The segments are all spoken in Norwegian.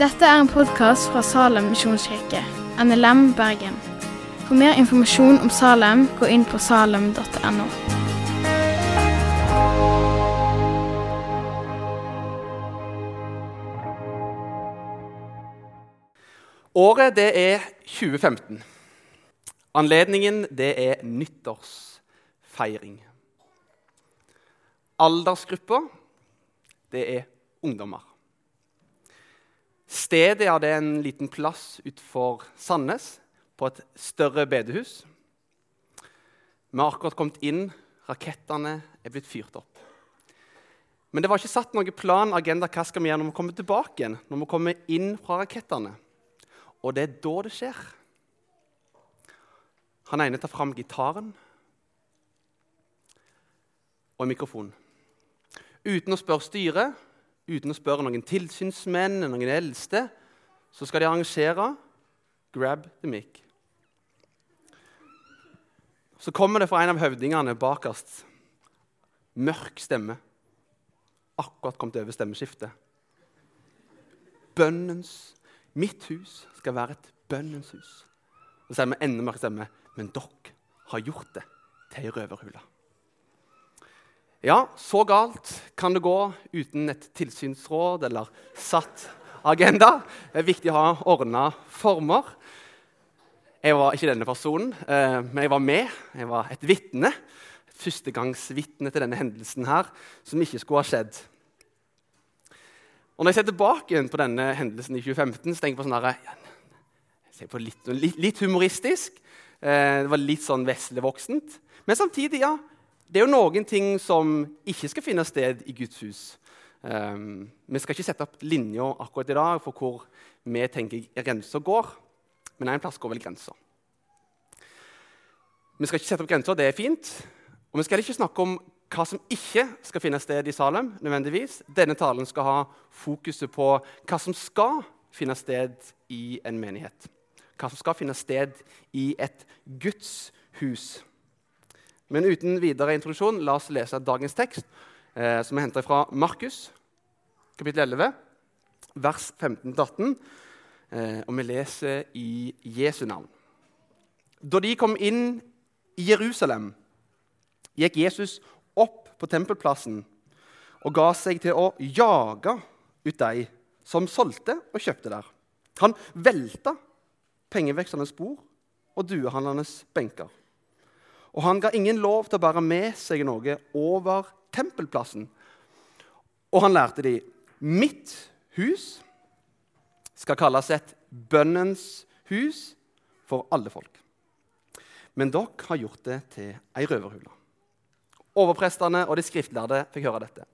Dette er en podkast fra Salem misjonskirke, NLM Bergen. For mer informasjon om Salem, gå inn på salem.no. Året det er 2015. Anledningen det er nyttårsfeiring. Aldersgruppa det er ungdommer. Stedet ja, det er en liten plass utenfor Sandnes, på et større bedehus. Vi har akkurat kommet inn, rakettene er blitt fyrt opp. Men det var ikke satt noen plan, agenda, hva skal vi gjøre når vi kommer tilbake igjen, når vi kommer inn fra rakettene. Og det er da det skjer. Han ene tar fram gitaren og en mikrofon. Uten å spørre styret, uten å spørre noen tilsynsmenn, noen eldste, så skal de arrangere Grab the mic. Så kommer det fra en av høvdingene bakerst. Mørk stemme. Akkurat kommet over stemmeskiftet. Bønnens Mitt hus skal være et bønnens hus. Så er det med enda mørkere stemme. Men dere har gjort det til ei røverhule. Ja, så galt kan det gå uten et tilsynsråd eller satt agenda. Det er viktig å ha ordna former. Jeg var ikke denne personen, eh, men jeg var med. Jeg var et vitne. Et førstegangsvitne til denne hendelsen her, som ikke skulle ha skjedd. Og Når jeg ser tilbake på denne hendelsen i 2015, så tenker jeg på sånn jeg ser på litt, litt, litt humoristisk. Eh, det var litt sånn veslevoksent. Men samtidig, ja, det er jo noen ting som ikke skal finne sted i Guds hus. Um, vi skal ikke sette opp linja akkurat i dag for hvor vi tenker grensa går. Men en plass går vel grensa. Vi skal ikke sette opp grenser, det er fint. Og vi skal ikke snakke om hva som ikke skal finne sted i Salem. nødvendigvis. Denne talen skal ha fokuset på hva som skal finne sted i en menighet. Hva som skal finne sted i et Guds hus. Men uten videre introduksjon, la oss lese dagens tekst, eh, som er henta fra Markus, kapittel 11, vers 15-18. Eh, og vi leser i Jesu navn. Da de kom inn i Jerusalem, gikk Jesus opp på tempelplassen og ga seg til å jage ut de som solgte og kjøpte der. Han velta pengevekslernes bord og duehandlernes benker. Og han ga ingen lov til å bære med seg noe over tempelplassen. Og han lærte de mitt hus skal kalles et bønnens hus for alle folk. Men dere har gjort det til ei røverhule. Overprestene og de skriftlærde fikk høre dette.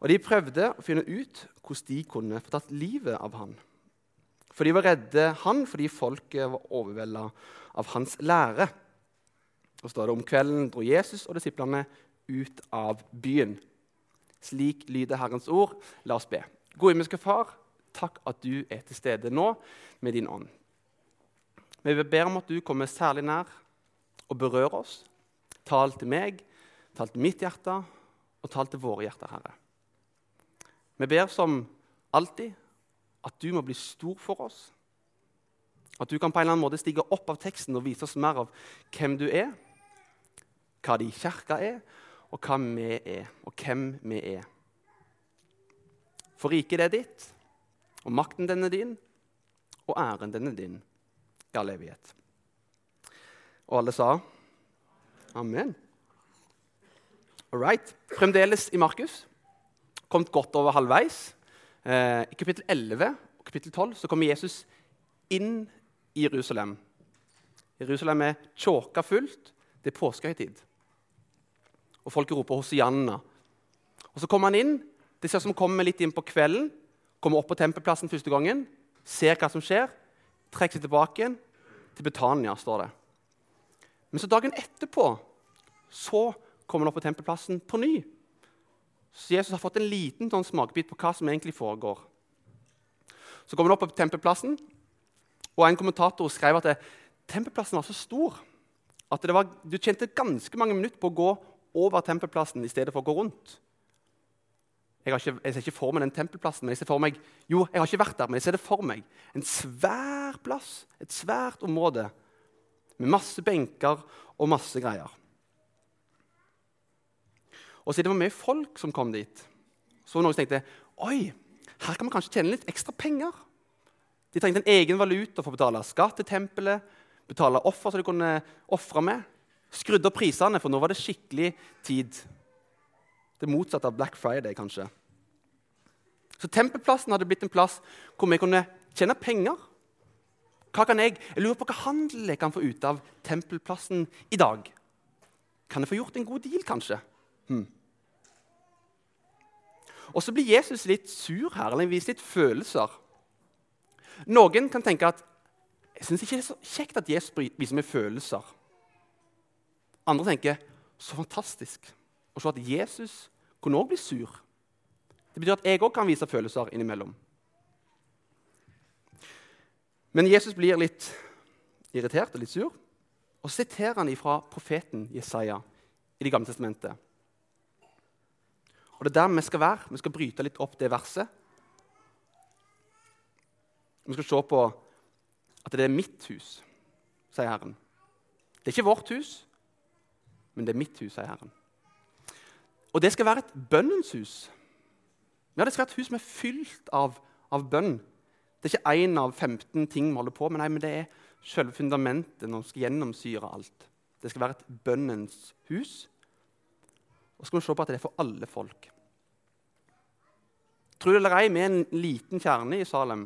Og de prøvde å finne ut hvordan de kunne få tatt livet av han. For de var redde han fordi folket var overvelda av hans lære. Og står det Om kvelden dro Jesus og disiplene ut av byen. Slik lyder Herrens ord. La oss be. Gode himmelske Far, takk at du er til stede nå med din ånd. Vi ber om at du kommer særlig nær og berører oss. Tal til meg, tal til mitt hjerte og tal til våre hjerter, Herre. Vi ber som alltid at du må bli stor for oss. At du kan på en eller annen måte stige opp av teksten og vise oss mer av hvem du er hva de kirka er, og hva vi er, og hvem vi er. For riket er ditt, og makten den er din, og æren den er din i all evighet. Og alle sa amen. All right. Fremdeles i Markus. Kommet godt over halvveis. Eh, I kapittel 11 og kapittel 12 så kommer Jesus inn i Jerusalem. Jerusalem er tjåka fullt. Det er påskehøytid og folk roper 'Hosianna'. Og Så kommer han inn. Det ser ut som han kommer litt inn på kvelden. Kommer opp på tempelplassen første gangen, ser hva som skjer, trekker seg tilbake igjen. Til Betania, står det. Men så dagen etterpå så kommer han opp på tempelplassen på ny. Så Jesus har fått en liten sånn smakebit på hva som egentlig foregår. Så kommer han opp på tempelplassen, og en kommentator skrev at det, tempelplassen var så stor at var, du tjente ganske mange minutter på å gå over tempelplassen i stedet for å gå rundt. Jeg, ikke, jeg, ser ikke for meg den tempelplassen, men jeg ser for meg, jo, jeg har ikke vært der, men jeg ser det for meg. En svær plass, et svært område med masse benker og masse greier. Og siden det var mye folk som kom dit, så var noen som tenkte oi, her kan man kanskje tjene litt ekstra penger. De trengte en egen valuta for å betale skatt til tempelet, betale offer som de kunne ofre med. Skrudde opp prisene, for nå var det skikkelig tid. Det motsatte av Black Friday, kanskje. Så tempelplassen hadde blitt en plass hvor vi kunne tjene penger. Hva kan jeg, jeg lurer på hva handel jeg kan få ut av tempelplassen i dag. Kan jeg få gjort en god deal, kanskje? Hmm. Og så blir Jesus litt sur her, eller viser litt følelser. Noen kan tenke at jeg syns ikke det er så kjekt at Jesus viser meg følelser. Andre tenker så fantastisk å se at Jesus kunne òg bli sur. Det betyr at jeg òg kan vise følelser innimellom. Men Jesus blir litt irritert og litt sur, og siterer han ifra profeten Jesaja i Det gamle testamentet. Og Det er der vi skal være. Vi skal bryte litt opp det verset. Vi skal se på at det er mitt hus, sier Herren. Det er ikke vårt hus, men det er mitt hus, sier Herren. Og det skal være et bønnens hus. Ja, Det skal være et hus som er fylt av, av bønn. Det er ikke én av 15 ting vi holder på med, nei, men det er selve fundamentet når vi skal gjennomsyre alt. Det skal være et bønnens hus. Og så skal vi se på at det er for alle folk. Tro det eller ei, vi er en liten kjerne i Salem,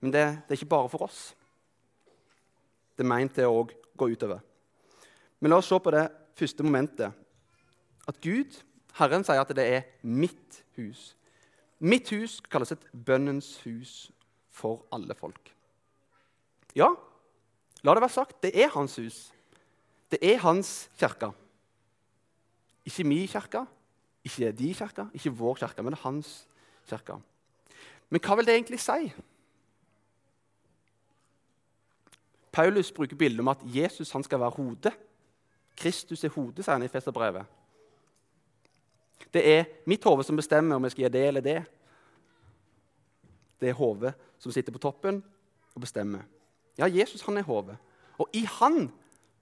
men det, det er ikke bare for oss. Det er meint til å gå utover. Men la oss se på det første momentet. At Gud Herren sier at det er mitt hus. Mitt hus kalles et bønnens hus for alle folk. Ja, la det være sagt, det er hans hus. Det er hans kirke. Ikke min kirke, ikke de kirke, ikke vår kirke, men hans kirke. Men hva vil det egentlig si? Paulus bruker bildet om at Jesus skal være hodet. Kristus er hodet, sier han i Festerbrevet. Det er mitt hode som bestemmer om jeg skal gjøre det eller det. Det er hodet som sitter på toppen og bestemmer. Ja, Jesus han er hodet. Og i han,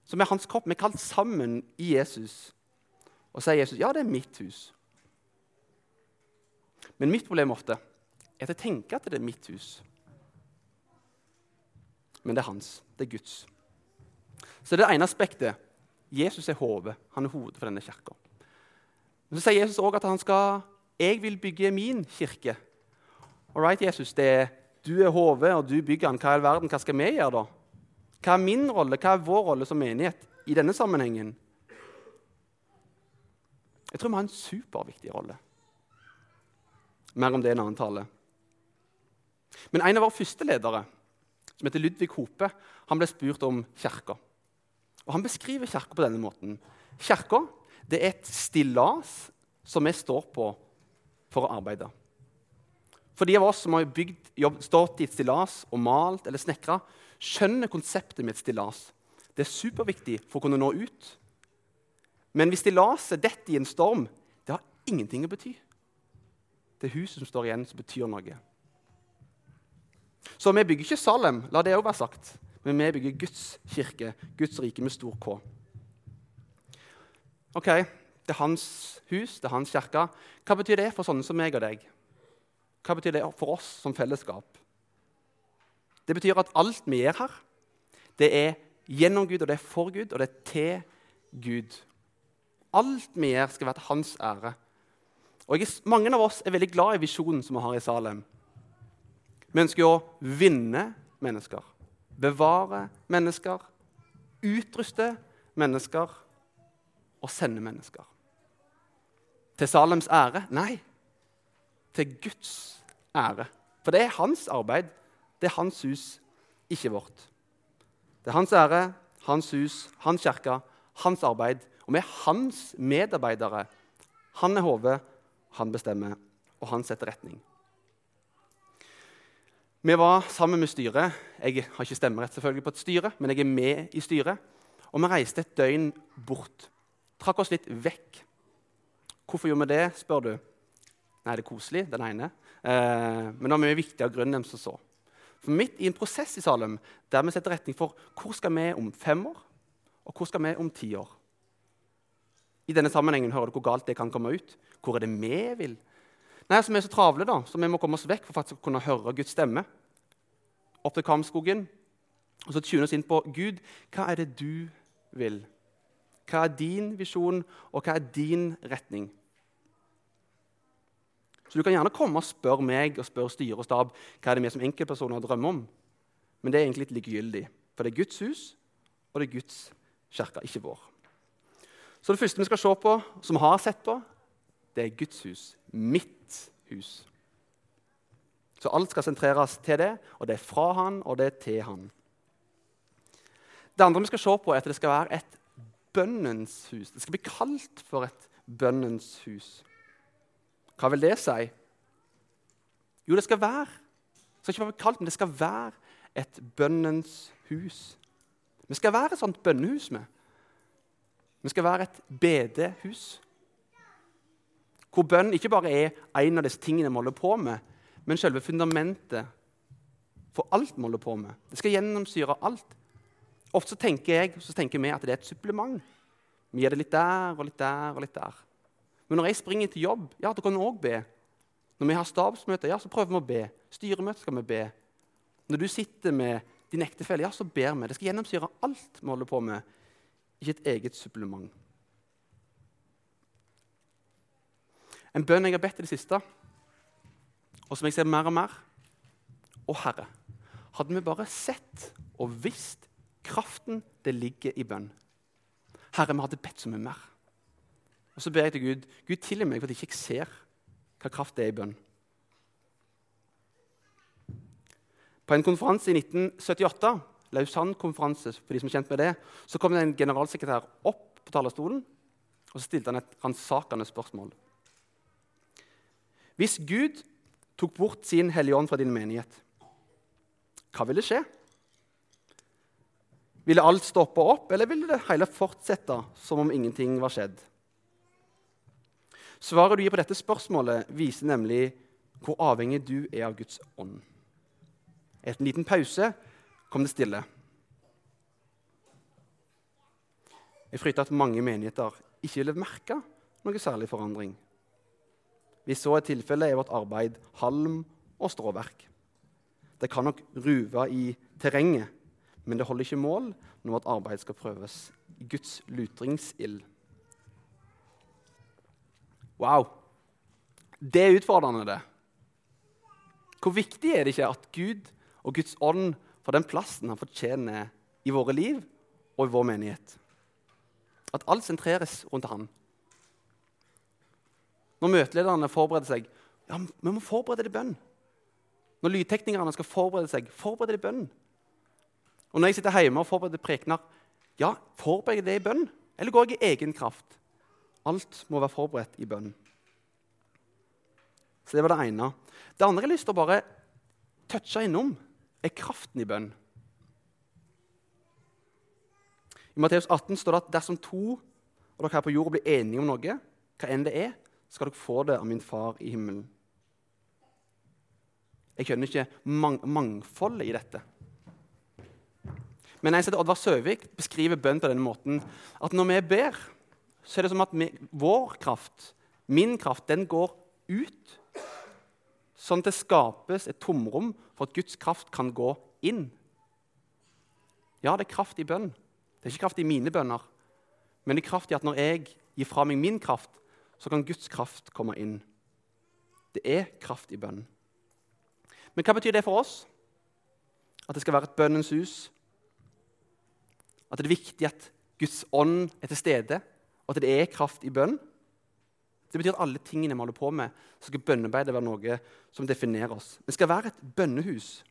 som er hans kropp, vi er kalt sammen i Jesus. Og sier Jesus ja, det er mitt hus. Men mitt problem ofte er at jeg tenker at det er mitt hus. Men det er hans. Det er Guds. Så det er det ene aspektet. Jesus er hodet. Han er hodet for denne kirka. Men så sier Jesus òg at han skal Jeg vil bygge min kirke. All right, Jesus, det er, du er hodet, og du bygger den. Hva i all verden, hva skal vi gjøre, da? Hva er min rolle, hva er vår rolle som menighet i denne sammenhengen? Jeg tror vi har en superviktig rolle. Mer om det en annen tale. Men en av våre første ledere, som heter Ludvig Hope, han ble spurt om kirka. Og Han beskriver kirka på denne måten. Kirka er et stillas som vi står på for å arbeide. For de av oss som har bygd, jobb, stått i et stillas og malt eller snekra, skjønner konseptet med et stillas. Det er superviktig for å kunne nå ut. Men hvis stillaset detter i en storm, det har ingenting å bety. Det er huset som står igjen, som betyr noe. Så vi bygger ikke Salem, la det òg være sagt, men vi bygger Guds kirke, Guds rike med stor K. Ok, Det er hans hus, det er hans kirke. Hva betyr det for sånne som meg og deg? Hva betyr det for oss som fellesskap? Det betyr at alt vi gjør her, det er gjennom Gud, og det er for Gud, og det er til Gud. Alt vi gjør, skal være til hans ære. Og jeg, Mange av oss er veldig glad i visjonen som vi har i Salem. Vi ønsker å vinne mennesker, bevare mennesker, utruste mennesker og sende mennesker. Til Salems ære? Nei, til Guds ære. For det er hans arbeid, det er hans hus, ikke vårt. Det er hans ære, hans hus, hans kirke, hans arbeid. Og vi er hans medarbeidere. Han er hodet, han bestemmer, og han setter retning. Vi var sammen med styret. Jeg har ikke stemmerett selvfølgelig på et styre, men jeg er med i styret. Og vi reiste et døgn bort trakk oss litt vekk. Hvorfor gjorde vi det, spør du? Nei, det er koselig, den ene. Eh, men det var mye viktigere grunn enn som så. For midt i en prosess i Salem der vi setter retning for hvor skal vi om fem år, og hvor skal vi om ti år. I denne sammenhengen hører du hvor galt det kan komme ut. Hvor er det vi vil? Nei, så Vi er så travle, da, så vi må komme oss vekk for faktisk å kunne høre Guds stemme. Opp til Kamskogen og så tune oss inn på Gud. Hva er det du vil? Hva er din visjon, og hva er din retning? Så Du kan gjerne komme og spørre meg og spørre styre og stab hva er det vi som enkeltpersoner drømmer om. Men det er egentlig litt likegyldig, for det er Guds hus, og det er Guds kirke, ikke vår. Så det første vi skal se på, som vi har sett på, det er Guds hus. Mitt hus. Så alt skal sentreres til det, og det er fra han, og det er til han. Det andre vi skal se på, er at det skal være et bønnens hus. Det skal bli kalt for et bønnens hus. Hva vil det si? Jo, det skal være det skal ikke bli kalt, men det skal være et bønnens hus. Vi skal være et sånt bønnehus. med. Vi skal være et bedehus. Hvor bønn ikke bare er en av disse tingene vi holder på med, men selve fundamentet for alt vi holder på med. Det skal gjennomsyre alt. Ofte tenker jeg så tenker vi at det er et supplement. Vi gir det litt der og litt der og litt der. Men når jeg springer til jobb, ja, da kan vi òg be. Når vi har stabsmøte, ja, så prøver vi å be. Styremøte skal vi be. Når du sitter med din ektefelle, ja, så ber vi. Det skal gjennomsyre alt vi holder på med, ikke et eget supplement. En bønn jeg har bedt i det siste, og som jeg ser mer og mer Å, Herre, hadde vi bare sett og visst kraften det ligger i bønn Herre, vi hadde bedt så mye mer. Og så ber jeg til Gud Gud tilgi meg for at jeg ikke ser hva kraft det er i bønn. På en konferanse i 1978, Lausanne-konferanse, for de som er kjent med det, så kom det en generalsekretær opp på talerstolen og så stilte han et ransakende spørsmål. Hvis Gud tok bort sin Hellige Ånd fra din menighet, hva ville skje? Ville alt stoppe opp, eller ville det hele fortsette som om ingenting var skjedd? Svaret du gir på dette spørsmålet, viser nemlig hvor avhengig du er av Guds ånd. Etter en liten pause kom det stille. Jeg frykter at mange menigheter ikke ville merke noe særlig forandring. Hvis så er tilfellet, er vårt arbeid halm og stråverk. Det kan nok ruve i terrenget, men det holder ikke mål når vårt arbeid skal prøves i Guds lutringsild. Wow! Det er utfordrende, det. Hvor viktig er det ikke at Gud og Guds ånd får den plassen han fortjener i våre liv og i vår menighet? At alt sentreres rundt han. Når møtelederne forbereder seg ja, vi må forberede det i bønn. Når lydteknikerne skal forberede seg, forberede det i bønn. Og når jeg sitter hjemme og forbereder prekener, ja, forbereder det i bønn. Eller går jeg i egen kraft? Alt må være forberedt i bønn. Så Det var det ene. Det andre jeg har lyst til å bare touche innom, er kraften i bønn. I Matteus 18 står det at dersom to av dere her på jorda blir enige om noe, hva enn det er, skal dere få det av min far i himmelen. Jeg skjønner ikke mang mangfoldet i dette. Men jeg som heter Oddvar Søvik, beskriver bønn på denne måten at når vi ber, så er det som at vi, vår kraft, min kraft, den går ut. Sånn at det skapes et tomrom for at Guds kraft kan gå inn. Ja, det er kraft i bønn. Det er ikke kraft i mine bønner. Men det er kraft i at når jeg gir fra meg min kraft, så kan Guds kraft komme inn. Det er kraft i bønn. Men hva betyr det for oss? At det skal være et bønnens hus? At det er viktig at Guds ånd er til stede? og at det er kraft i bønn. Det betyr at alle tingene vi holder på med, så skal bønnearbeidet være noe som definerer oss. Det skal være et bønnehus.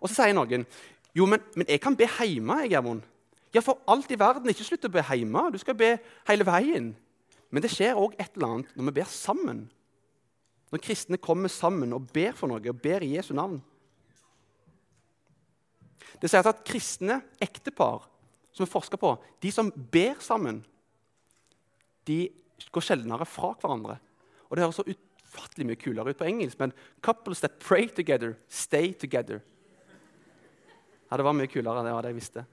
Og så sier noen jo, men, men jeg kan be hjemme. jeg, Gjermund. Ja, for alt i verden. Ikke slutt å be hjemme. Du skal be hele veien. Men det skjer òg et eller annet når vi ber sammen. Når kristne kommer sammen og ber for noe, og ber i Jesu navn. Det sier at kristne ektepar som vi forsker på, de som ber sammen, de går sjeldnere fra hverandre. Og Det høres så ufattelig mye kulere ut på engelsk, men 'couples that pray together, stay together'. Ja, Det var mye kulere. Var det jeg visste.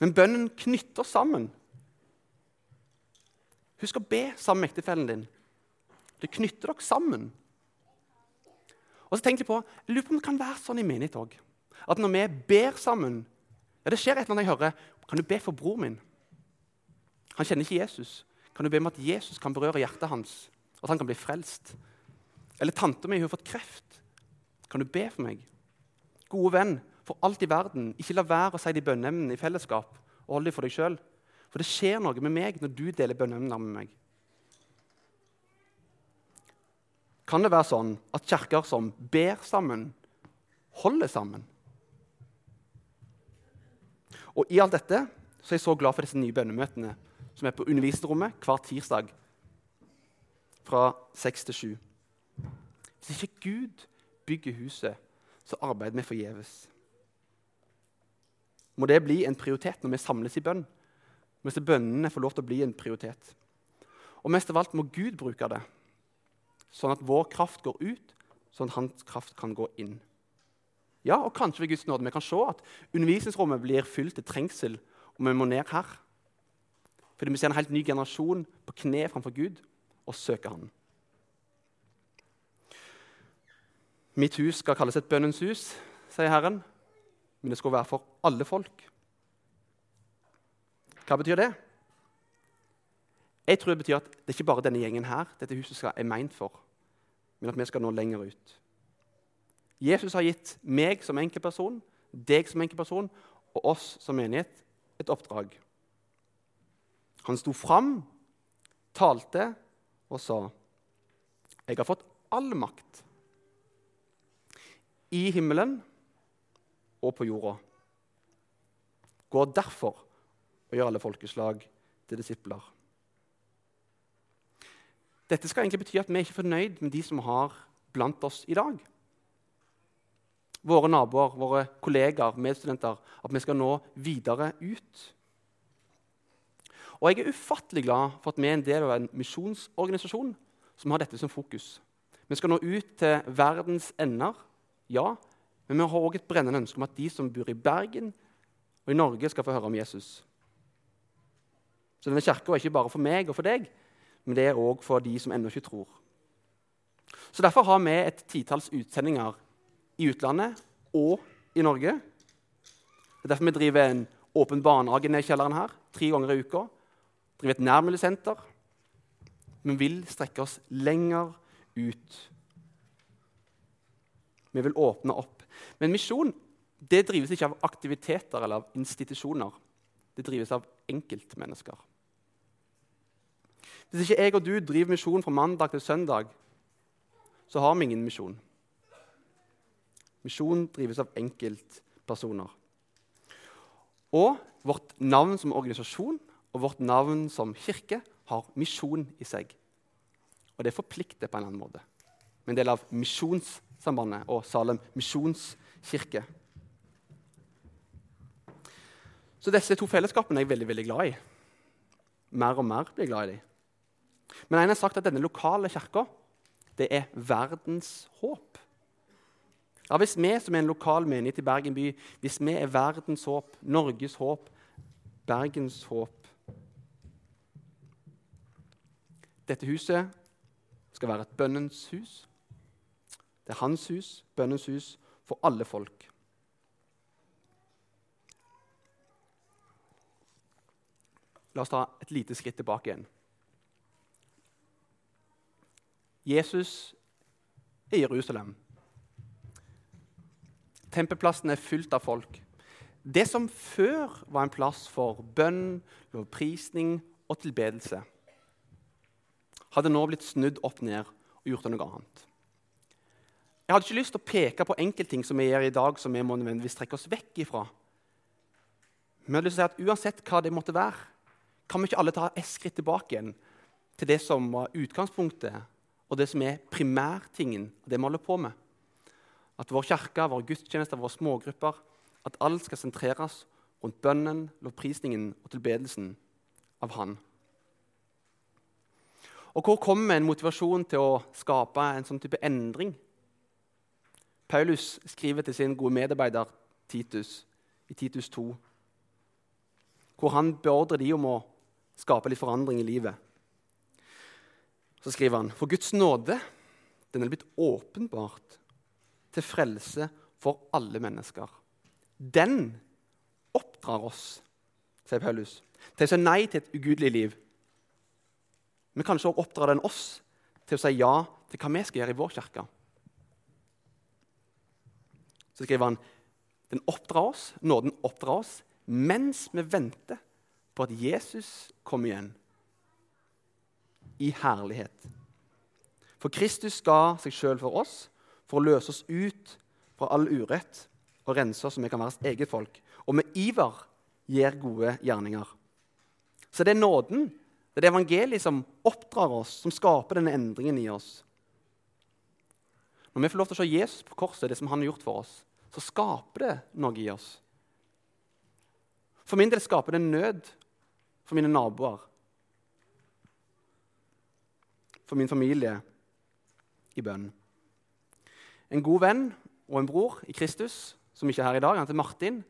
Men bønnen knytter sammen. Husk å be sammen med ektefellen din. Det knytter dere sammen. Og så tenkte Jeg på, jeg lurer på om det kan være sånn i menighet òg. At når vi ber sammen ja, Det skjer et eller annet jeg hører. Kan du be for bror min? Han kjenner ikke Jesus. Kan du be om at Jesus kan berøre hjertet hans, at han kan bli frelst? Eller tanta mi har fått kreft. Kan du be for meg? Gode venn, for alt i verden, ikke la være å si de bønneemnene i fellesskap. og hold dem for deg selv. For det skjer noe med meg når du deler bønneemner med meg. Kan det være sånn at kirker som ber sammen, holder sammen? Og I alt dette så er jeg så glad for disse nye bønnemøtene som er på undervisningsrommet hver tirsdag fra seks til sju. Hvis ikke Gud bygger huset, så arbeider vi forgjeves. Må det bli en prioritet når vi samles i bønn? Må bønnene får lov til å bli en prioritet? Og mest av alt må Gud bruke det, sånn at vår kraft går ut, sånn at hans kraft kan gå inn. Ja, og kanskje ved Guds nåde vi kan se at undervisningsrommet blir fylt til trengsel, og vi må ned her. Fordi vi ser en helt ny generasjon på kne framfor Gud og søker Han. Mitt hus skal kalles et bønnens hus, sier Herren, men det skal være for alle folk. Hva betyr det? Jeg tror det betyr at det er ikke bare denne gjengen her dette huset skal, er meint for, men at vi skal nå lenger ut. Jesus har gitt meg som enkeltperson, deg som enkeltperson og oss som menighet et oppdrag. Han sto fram, talte og sa, 'Jeg har fått all makt i himmelen og på jorda.' Gå derfor og gjør alle folkeslag til disipler. Dette skal egentlig bety at vi er ikke fornøyd med de som har blant oss i dag våre naboer, våre kollegaer, medstudenter, at vi skal nå videre ut. Og Jeg er ufattelig glad for at vi er en del av en misjonsorganisasjon som har dette som fokus. Vi skal nå ut til verdens ender, ja, men vi har òg et brennende ønske om at de som bor i Bergen og i Norge, skal få høre om Jesus. Så denne kirka er ikke bare for meg og for deg, men det er òg for de som ennå ikke tror. Så Derfor har vi et titalls utsendinger i utlandet og i Norge. Det er derfor vi driver en åpen barnehage ned i kjelleren her tre ganger i uka. Driver et nærmiljøsenter. Vi vil strekke oss lenger ut. Vi vil åpne opp. Men misjon det drives ikke av aktiviteter eller av institusjoner. Det drives av enkeltmennesker. Hvis ikke jeg og du driver misjon fra mandag til søndag, så har vi ingen misjon. Misjon drives av enkeltpersoner. Og vårt navn som organisasjon og vårt navn som kirke har misjon i seg. Og det forplikter på en annen måte. Er en del av Misjonssambandet og Salem misjonskirke. Så disse to fellesskapene er jeg veldig veldig glad i. Mer og mer blir jeg glad i dem. Men en har sagt at denne lokale kirka er verdens håp. Ja, Hvis vi som er en lokal menighet i Bergen by, hvis vi er verdens håp, Norges håp, Bergens håp Dette huset skal være et bønnens hus. Det er hans hus, bønnens hus, for alle folk. La oss ta et lite skritt tilbake igjen. Jesus er i Jerusalem. Tempelplassen er fylt av folk. Det som før var en plass for bønn, lovprisning og tilbedelse, hadde nå blitt snudd opp ned og gjort noe annet. Jeg hadde ikke lyst til å peke på enkeltting som vi gjør i dag, som vi må nødvendigvis trekke oss vekk ifra. Men jeg hadde lyst til å si at uansett hva det måtte være, kan vi ikke alle ta et skritt tilbake igjen til det som var utgangspunktet, og det som er primærtingen det vi holder på med. At vår kirke, våre gudstjenester, våre smågrupper, at alt skal sentreres rundt bønnen, lovprisningen og tilbedelsen av Han. Og hvor kommer en motivasjon til å skape en sånn type endring? Paulus skriver til sin gode medarbeider Titus i Titus 2, hvor han beordrer de om å skape litt forandring i livet. Så skriver han For Guds nåde den er blitt åpenbart til frelse for alle mennesker. Den oppdrar oss, sier Paulus, til å si nei til et ugudelig liv. Men kanskje også oppdrar den oss til å si ja til hva vi skal gjøre i vår kirke. Så skriver han den oppdrar oss, nåden oppdrar oss mens vi venter på at Jesus kommer igjen i herlighet. For Kristus ga seg sjøl for oss for å løse oss ut fra all urett og rense oss så vi kan være hans eget folk. Og med iver gjør gode gjerninger. Så det er nåden, det er det evangeliet som oppdrar oss, som skaper denne endringen i oss. Når vi får lov til å se Jesus på korset, det som han har gjort for oss, så skaper det noe i oss. For min del skaper det nød for mine naboer, for min familie i bønn. En god venn og en bror i Kristus, som ikke er her i dag, han heter Martin,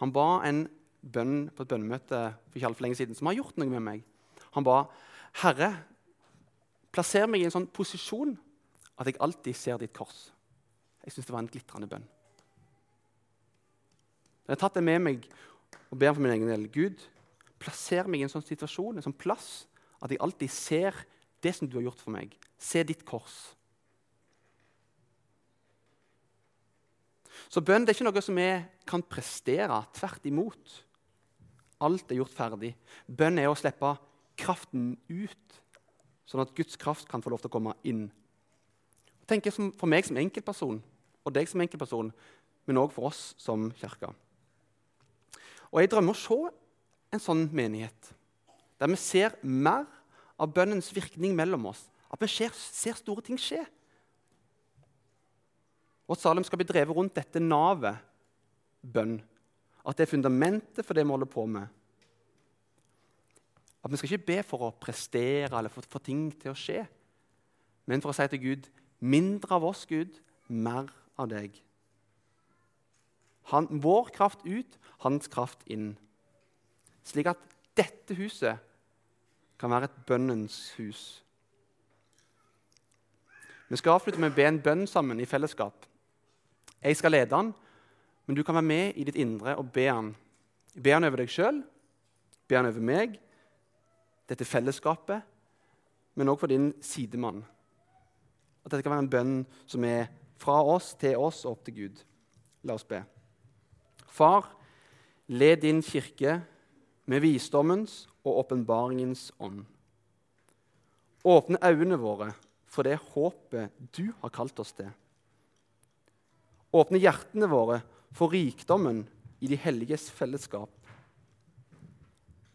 han ba en bønn på et bønnemøte for ikke altfor lenge siden som har gjort noe med meg. Han ba Herre, plasser meg i en sånn posisjon at jeg alltid ser ditt kors. Jeg syns det var en glitrende bønn. Jeg har tatt det med meg og ber for min egen del. Gud, plasser meg i en sånn situasjon, en sånn plass, at jeg alltid ser det som du har gjort for meg. Se ditt kors. Så bønn det er ikke noe som vi kan prestere. Tvert imot. Alt er gjort ferdig. Bønn er å slippe kraften ut, sånn at Guds kraft kan få lov til å komme inn. Tenk For meg som enkeltperson, og deg som enkeltperson, men òg for oss som kirke. Og jeg drømmer å se en sånn menighet der vi ser mer av bønnens virkning mellom oss. At vi ser, ser store ting skje. Og at Salem skal bli drevet rundt dette navet, bønn. At det er fundamentet for det vi holder på med. At vi skal ikke be for å prestere eller få, ting til å skje, men for å si til Gud mindre av oss, Gud, mer av deg. Han, vår kraft ut, hans kraft inn. Slik at dette huset kan være et bønnens hus. Vi skal avslutte med å be en bønn sammen i fellesskap. Jeg skal lede den, men du kan være med i ditt indre og be den. Be den over deg sjøl, be den over meg, dette fellesskapet, men òg for din sidemann. At dette kan være en bønn som er fra oss til oss og opp til Gud. La oss be. Far, led din kirke med visdommens og åpenbaringens ånd. Åpne øynene våre for det håpet du har kalt oss til. Åpne hjertene våre for rikdommen i de helliges fellesskap.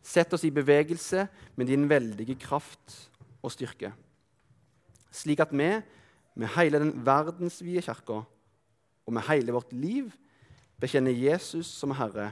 Sett oss i bevegelse med din veldige kraft og styrke, slik at vi, med hele den verdensvide kirka og med hele vårt liv, bekjenner Jesus som Herre,